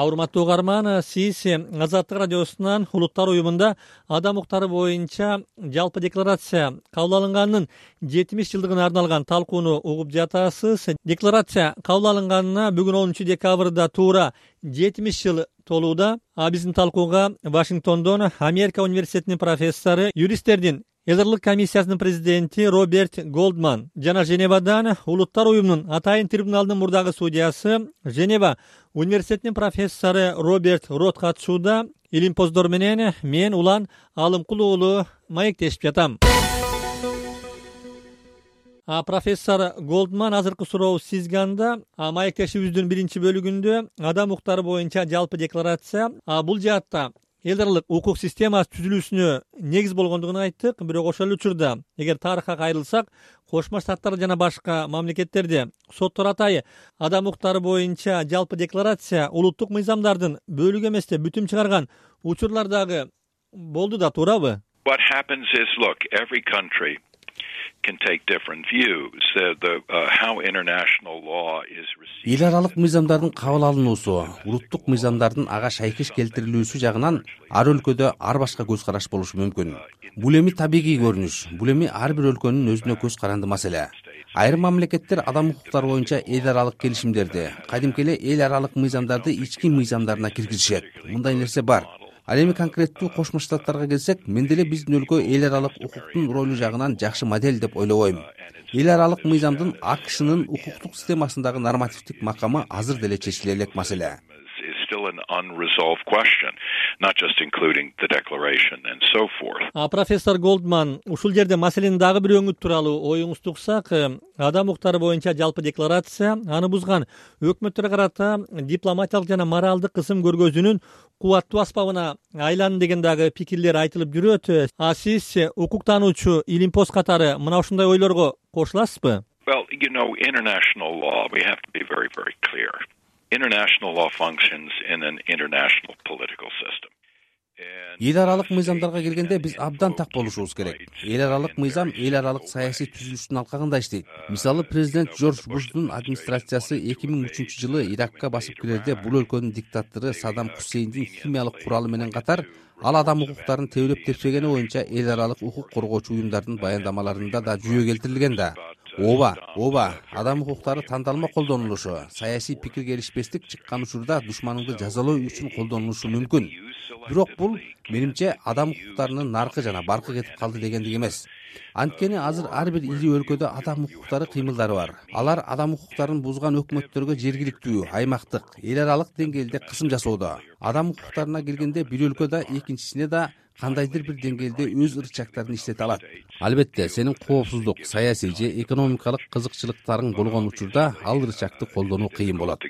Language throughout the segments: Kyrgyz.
урматтуу угарман сиз азаттык радиосунан улуттар уюмунда адам укуктары боюнча жалпы декларация кабыл алынганынын жетимиш жылдыгына арналган талкууну угуп жатасыз. Декларация кабыл алынганына бүгүн онунчу декабрда туура жетимиш жыл толууда. А биздин талкууга вашингтондон америка университетинин профессору юристтердин элдрлык комиссиясынын президенти роберт голдман жана женевадан улуттар уюмунун атайын трибуналынын мурдагы судьясы женева университетинин профессору роберт рот катышууда илимпоздор менен мен улан алымкул уулу маектешип жатам. Профессор голдман азыркы суроо сизге анда маектешибиздин биринчи бөлүгүндө адам укуктары боюнча жалпы декларация бул жаатта эл аралык укук системасы түзүлүүсүнө негиз болгондугун айттык бирок ошол эле учурда эгер тарыхка кайрылсак кошмо штаттар жана башка мамлекеттерде соттор атайы адам укуктары боюнча жалпы декларация улуттук мыйзамдардын бөлүгү эмес деп бүтүм чыгарган учурлар дагы болду да туурабы эл аралык мыйзамдардын кабыл алынуусу улуттук мыйзамдардын ага шайкеш келтирилүүсү жагынан ар өлкөдө ар башка көз караш болушу мүмкүн. Бул эми табигый көрүнүш бул эми ар бир өлкөнүн өзүнө көз каранды маселе. Айрым мамлекеттер адам укуктары боюнча эл аралык келишимдерди кадимки эле эл аралык мыйзамдарды ички мыйзамдарына киргизишет. Мындай нерсе бар ал эми конкреттүү кошмо штаттарга келсек мен деле биздин өлкө эл аралык укуктун ролу жагынан жакшы модель деп ойлобойм. Эл аралык мыйзамдын акшнын укуктук системасындагы нормативдик макамы азыр деле чечиле элек маселе профессор голдман ушул жерде маселенин дагы бир өңү тууралуу оюңузду уксак адам укуктары боюнча жалпы декларация аны бузган. Өкмөттөргө карата дипломатиялык жана моралдык кысым көргөзүүнүн кубаттуу асбабына айланды деген дагы пикирлер айтылып жүрөт. А сиз укук таануучу илимпоз катары мына ушундай ойлорго кошуласызбы эл аралык мыйзамдарга келгенде биз абдан так болушубуз керек. эл аралык мыйзам эл аралык саясий түзүлүштүн алкагында иштейт. мисалы президент жорж буштун администрациясы эки миң үчүнчү жылы иракка басып кирерде бул өлкөнүн диктатору садам хусейндин химиялык куралы менен катар ал адам укуктарын тебелеп тепсегени боюнча эл аралык укук коргоочу уюмдардын баяндамаларында да жүйө келтирилген да ооба ооба адам укуктары тандалма колдонулушу саясий пикир келишпестик чыккан учурда душманыңды жазалоо үчүн колдонулушу мүмкүн. бирок бул менимче адам укуктарынын наркы жана баркы кетип калды дегендик эмес. анткени азыр ар бир ири өлкөдө адам укуктары кыймылдары бар. Алар адам укуктарын бузган өкмөттөргө жергиликтүү аймактык эл аралык деңгээлде кысым жасоодо. адам укуктарына келгенде бир өлкө да экинчисине да кандайдыр бир деңгээлде өз ырчактарын иштете алат. Албетте сенин коопсуздук саясий же экономикалык кызыкчылыктарың болгон учурда ал ырчакты колдонуу кыйын болот.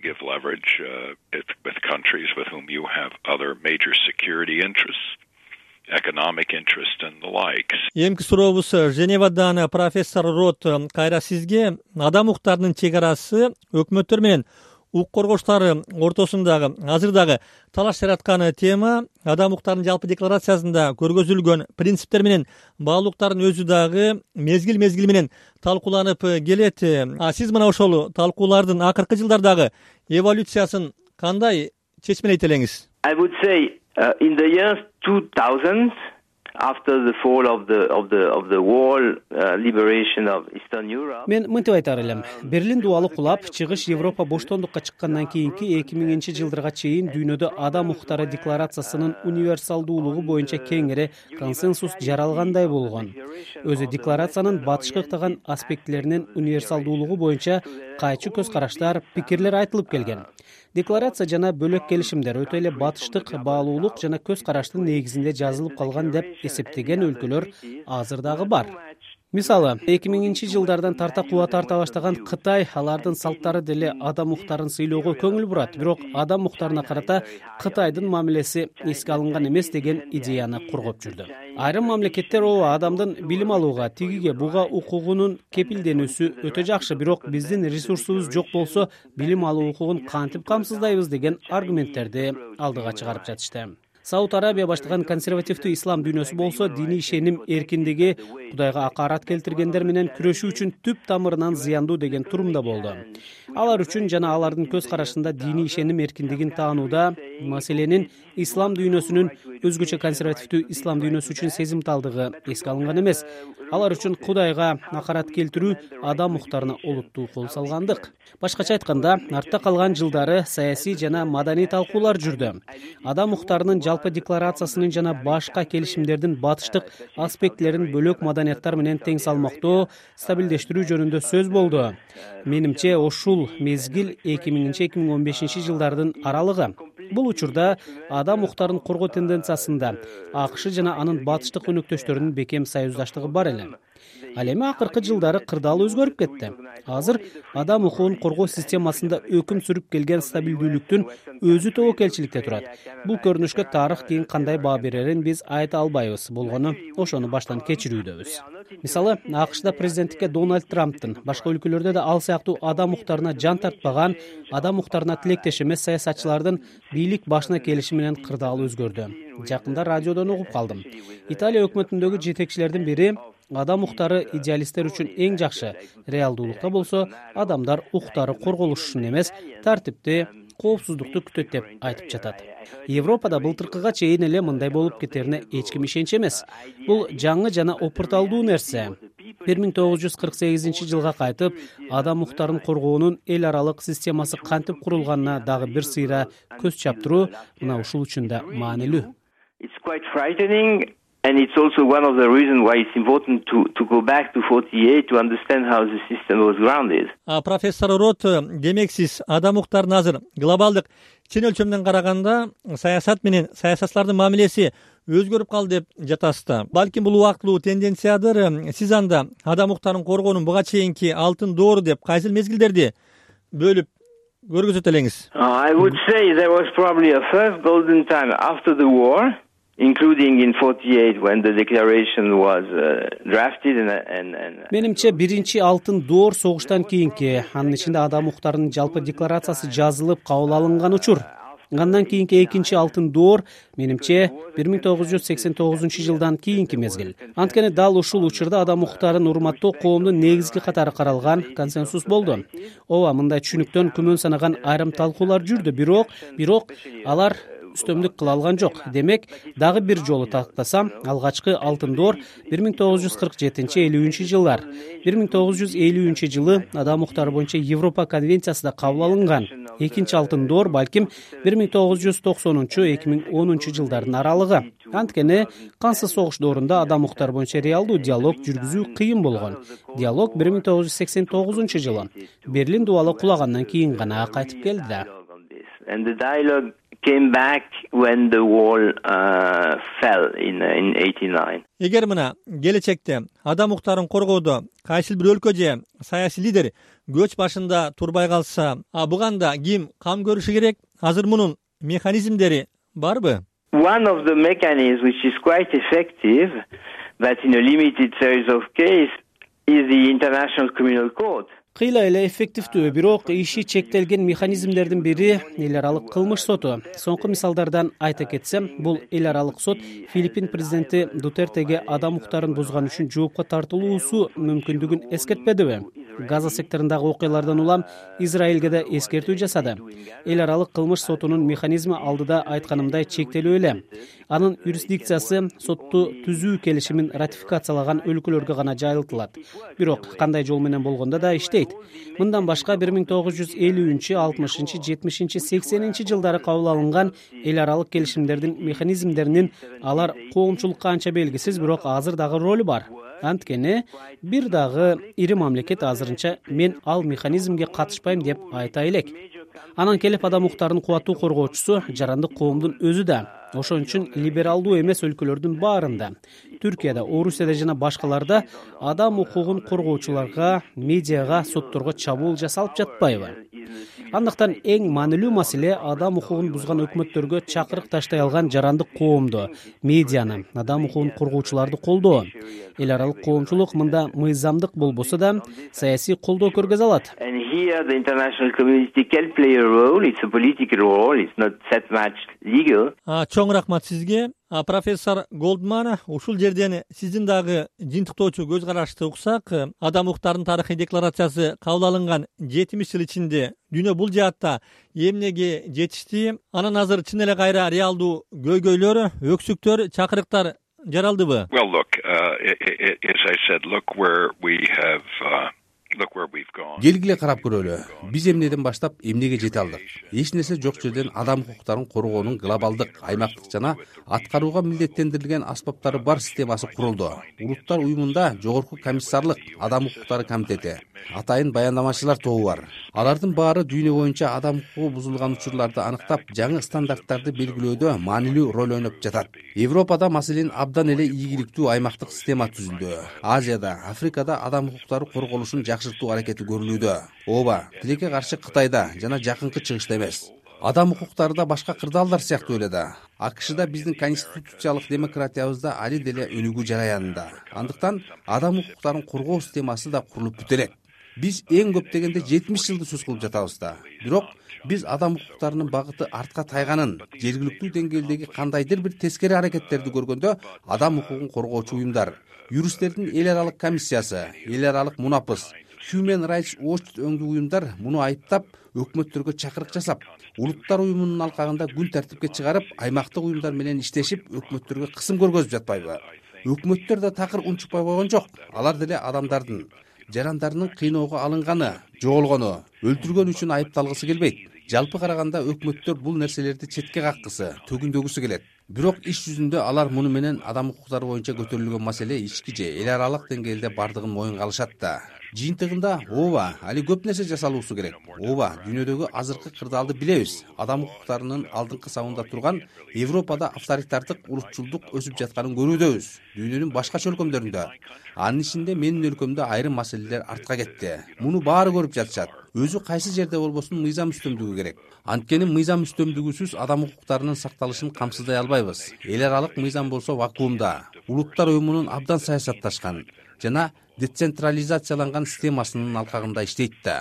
Эмки сурообуз женевадан профессор рот кайра сизге адам укуктарынын чек арасы өкмөттөр менен укук коргоочулар ортосундагы азыр дагы талаш жараткан тема адам укуктарынын жалпы декларациясында көргөзүлгөн принциптер менен баалуулуктардын өзү дагы мезгил мезгили менен талкууланып келет. А сиз мына ошол талкуулардын акыркы жылдардагы эволюциясын кандай чечмелейт элеңиз мен мынтип айтар элем. Берлин дубалы кулап чыгыш европа боштондукка чыккандан кийинки эки миңинчи жылдарга чейин дүйнөдө адам укуктары декларациясынын универсалдуулугу боюнча кеңири консенсус жаралгандай болгон өзү декларациянын батышкы ыктаган аспектилеринин универсалдуулугу боюнча кайчы көз караштар пикирлер айтылып келген. Декларация жана бөлөк келишимдер өтө эле батыштык баалуулук жана көз караштын негизинде жазылып калган деп эсептеген өлкөлөр азыр дагы бар мисалы эки миңинчи жылдардан тарта кубат тарта баштаган кытай алардын салттары деле адам укуктарын сыйлоого көңүл бурат. Бирок адам укуктарына карата кытайдын мамилеси эске алынган эмес деген идеяны коргоп жүрдү. Айрым мамлекеттер ооба адамдын билим алууга тигиге буга укугунун кепилденүүсү өтө жакшы. Бирок биздин ресурсубуз жок болсо билим алуу укугун кантип камсыздайбыз деген аргументтерди алдыга чыгарып жатышты сауд арабия баштаган консервативдүү ислам дүйнөсү болсо диний ишеним эркиндиги кудайга акарат келтиргендер менен күрөшүү үчүн түп тамырынан зыяндуу деген турумда болду. Алар үчүн жана алардын көз карашында диний ишеним эркиндигин таанууда маселенин ислам дүйнөсүнүн өзгөчө консервативдүү ислам дүйнөсү үчүн сезимталдыгы эске алынган эмес. Алар үчүн кудайга акарат келтирүү адам укуктарына олуттуу кол салгандык. Башкача айтканда артта калган жылдары саясий жана маданий талкуулар жүрдү. Адам укуктарынын жалпы декларациясынын жана башка келишимдердин батыштык аспектилерин бөлөк маданияттар менен тең салмактоо стабилдештирүү жөнүндө сөз болду. Менимче ушул мезгил эки миңинчи эки миң он бешинчи жылдардын аралыгы. Бул учурда адам укуктарын коргоо тенденциясында акш жана анын батыштык өнөктөштөрүнүн бекем союздаштыгы бар эле ал эми акыркы жылдары кырдаал өзгөрүп кетти. Азыр адам укугун коргоо системасында өкүм сүрүп келген стабилдүүлүктүн өзү тобокелчиликте турат. Бул көрүнүшкө тарых кийин кандай баа берерин биз айта албайбыз болгону ошону баштан кечирүүдөбүз. Мисалы акшда президенттикке дональд трамптын башка өлкөлөрдө да ал сыяктуу адам укуктарына жан тартпаган адам укуктарына тилектеш эмес саясатчылардын бийлик башына келиши менен кырдаал өзгөрдү. Жакында радиодон угуп калдым. Италия өкмөтүндөгү жетекчилердин бири адам укуктары идеалисттер үчүн эң жакшы. Реалдуулукта болсо адамдар укуктары корголушун эмес тартипти коопсуздукту күтөт деп айтып жатат. Европада былтыркыга чейин эле мындай болуп кетерине эч ким ишенчү эмес. Бул жаңы жана опурталдуу нерсе. Бир миң тогуз жүз кырк сегизинчи жылга кайтып адам укуктарын коргоонун эл аралык системасы кантип курулганына дагы бир сыйра көз чаптыруу мына ушул үчүн да маанилүү and it's also one of the reasons why it's important to to go back to forty eight to understand how the system was grounded. Профессор рот демек сиз адам укуктарын азыр глобалдык чын өлчөмдөн караганда саясат менен саясатчылардын мамилеси өзгөрүп калды деп жатасыз да балким бул убактылуу тенденциядыр сиз анда адам укуктарын коргоонун буга чейинки алтын доору деп кайсыл мезгилдерди бөлүп көргөзөт элеңиз? I would say there was probably a first golden time after the war including in forty eight when the declaration was uh, drafted менимче биринчи алтын доор согуштан кийинки анын ичинде адам укуктарынын жалпы декларациясы жазылып кабыл алынган учур. Андан кийинки экинчи алтын доор менимче бир миң тогуз жүз сексен тогузунчу жылдан кийинки мезгил. Анткени дал ушул учурда адам укуктарын урматтоо коомдун негизги катары каралган консенсус болду. Ооба мындай түшүнүктөн күмөн санаган айрым талкуулар жүрдү. Бирок бирок алар үстөмдүк кыла алган жок. Демек дагы бир жолу тактасам алгачкы алтын доор бир миң тогуз жүз кырк жетинчи элүүнчү жылдар. бир миң тогуз жүз элүүнчү жылы адам укуктары боюнча европа конвенциясы да кабыл алынган. Экинчи алтын доор балким бир миң тогуз жүз токсонунчу эки миң онунчу жылдардын аралыгы. Анткени кансыз согуш доорунда адам укуктары боюнча реалдуу диалог жүргүзүү кыйын болгон. Диалог бир миң тогуз жүз сексен тогузунчу жылы. Берлин дубалы кулагандан кийин гана кайтып келди да came back when the wall uh, fell in uh, in eighty nine эгер мына келечекте адам укуктарын коргоодо кайсыл бир өлкө же саясий лидер көч башында турбай калса а буганда ким кам көрүшү керек? Азыр мунун механизмдери барбы? One of the mechanisms which is quite effective but in a limited series of case is the international criminal court кыйла эле эффективдүү бирок иши чектелген механизмдердин бири эл аралык кылмыш соту. Соңку мисалдардан айта кетсем бул эл аралык сот филиппин президенти дутертеге адам укуктарын бузган үчүн жоопко тартылуусу мүмкүндүгүн эскертпедиби газа секторундагы окуялардан улам израилге да эскертүү жасады. Эл аралык кылмыш сотунун механизми алдыда айтканымдай чектелүү эле анын юрисдикциясы сотту түзүү келишимин ратификациялаган өлкөлөргө гана жайылтылат. Бирок кандай жол менен болгондо да иштейт. Мындан башка бир миң тогуз жүз элүүнчү алтымышынчы жетимишинчи сексенинчи жылдары кабыл алынган эл аралык келишимдердин механизмдеринин алар коомчулукка анча белгисиз бирок азыр дагы ролу бар анткени бир дагы ири мамлекет азырынча мен ал механизмге катышпайм деп айта элек. Анан келип адам укуктарынын кубаттуу коргоочусу жарандык коомдун өзү да. Ошон үчүн либералдуу эмес өлкөлөрдүн баарында түркияда орусияда жана башкаларда адам укугун коргоочуларга медиага сотторго чабуул жасалып жатпайбы андыктан эң маанилүү маселе адам укугун бузган өкмөттөргө чакырык таштай алган жарандык коомду медианы. Адам укугун коргоочуларды колдоо. Эл аралык коомчулук мында мыйзамдык болбосо да саясий колдоо көргөзө алат. Чоң рахмат сизге профессор голдман ушул жерден сиздин дагы жыйынтыктоочу көз карашты уксак адам укуктарынын тарыхый декларациясы кабыл алынган жетимиш жыл ичинде дүйнө бул жаатта эмнеге жетишти анан азыр чын эле кайра реалдуу көйгөйлөр өксүктөр чакырыктар жаралдыбы? Келгиле карап көрөлү биз эмнеден баштап эмнеге жете алдык? Эч нерсе жок жерден адам укуктарын коргоонун глобалдык аймактык жана аткарууга милдеттендирилген аспаптары бар системасы курулду. Улуттар уюмунда жогорку комиссарлык адам укуктары комитети атайын баяндамачылар тобу бар. Алардын баары дүйнө боюнча адам укугу бузулган учурларды аныктап жаңы стандарттарды белгилөөдө маанилүү роль ойноп жатат. Европада маселен абдан эле ийгиликтүү аймактык система түзүлдү. Азияда африкада адам укуктары корголушун жакшыртуу аракети көрүлүүдө. Ооба каршы кытайда жана жакынкы чыгышта эмес. Адам укуктары да башка кырдаалдар сыяктуу эле да. Акшда биздин конституциялык демократиябызда али деле өнүгүү жараянында. Андыктан адам укуктарын коргоо системасы да курулуп бүтө элек биз эң көп дегенде жетимиш жылды сөз кылып жатабыз да. Бирок биз адам укуктарынын багыты артка тайганын жергиликтүү деңгээлдеги кандайдыр бир тескери аракеттерди көргөндө адам укугун коргоочу уюмдар юристтердин эл аралык комиссиясы эл аралык мунапыс human rights watch өңдүү уюмдар муну айыптап өкмөттөргө чакырык жасап улуттар уюмунун алкагында күн тартипке чыгарып аймактык уюмдар менен иштешип өкмөттөргө кысым көргөзүп жатпайбы. Өкмөттөр да такыр унчукпай койгон жок. Алар деле адамдардын жарандарынын кыйноого алынганы жоголгону өлтүргөн үчүн айыпталгысы келбейт. Жалпы караганда өкмөттөр бул нерселерди четке каккысы төгүндөгүсү келет. Бирок иш жүзүндө алар муну менен адам укуктары боюнча көтөрүлгөн маселе ички же эл аралык деңгээлде бардыгын моюнга алышат да жыйынтыгында ооба али көп нерсе жасалуусу керек. Ооба дүйнөдөгү азыркы кырдаалды билебиз. Адам укуктарынын алдыңкы сабында турган европада авторитардык улутчулдук өсүп жатканын көрүүдөбүз. Дүйнөнүн башка өлкөмдөрүндө анын ичинде менин өлкөмдө айрым маселелер артка кетти. Муну баары көрүп жатышат. Өзү кайсы жерде болбосун мыйзам үстөмдүгү керек. Анткени мыйзам үстөмдүгүсүз адам укуктарынын сакталышын камсыздай албайбыз. Эл аралык мыйзам болсо вакуумда. Улуттар уюмунун абдан саясатташкан. Жана децентрализацияланган системасынын алкагында иштейт да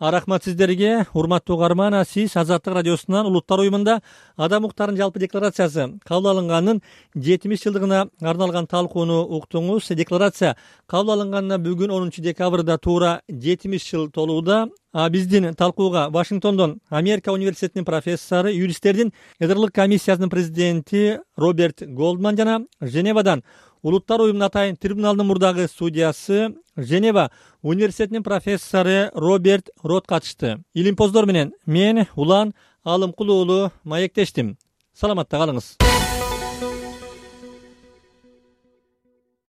рахмат сиздерге урматтуу угарман сиз азаттык радиосунан улуттар уюмунда адам укуктарынын жалпы декларациясы. Кабыл алынганынын жетимиш жылдыгына арналган талкууну уктуңуз. Декларация кабыл алынганына бүгүн онунчу декабрда туура жетимиш жыл толууда. Биздин талкууга вашингтондон америка университетинин профессору юристтердин эдрлык комиссиясынын президенти роберт голдман жана женевадан улуттар уюмунун атайын трибуналдын мурдагы судьясы женева университетинин профессору роберт рот катышты. Илимпоздор менен мен улан алымкул уулу маектештим. Саламатта калыңыз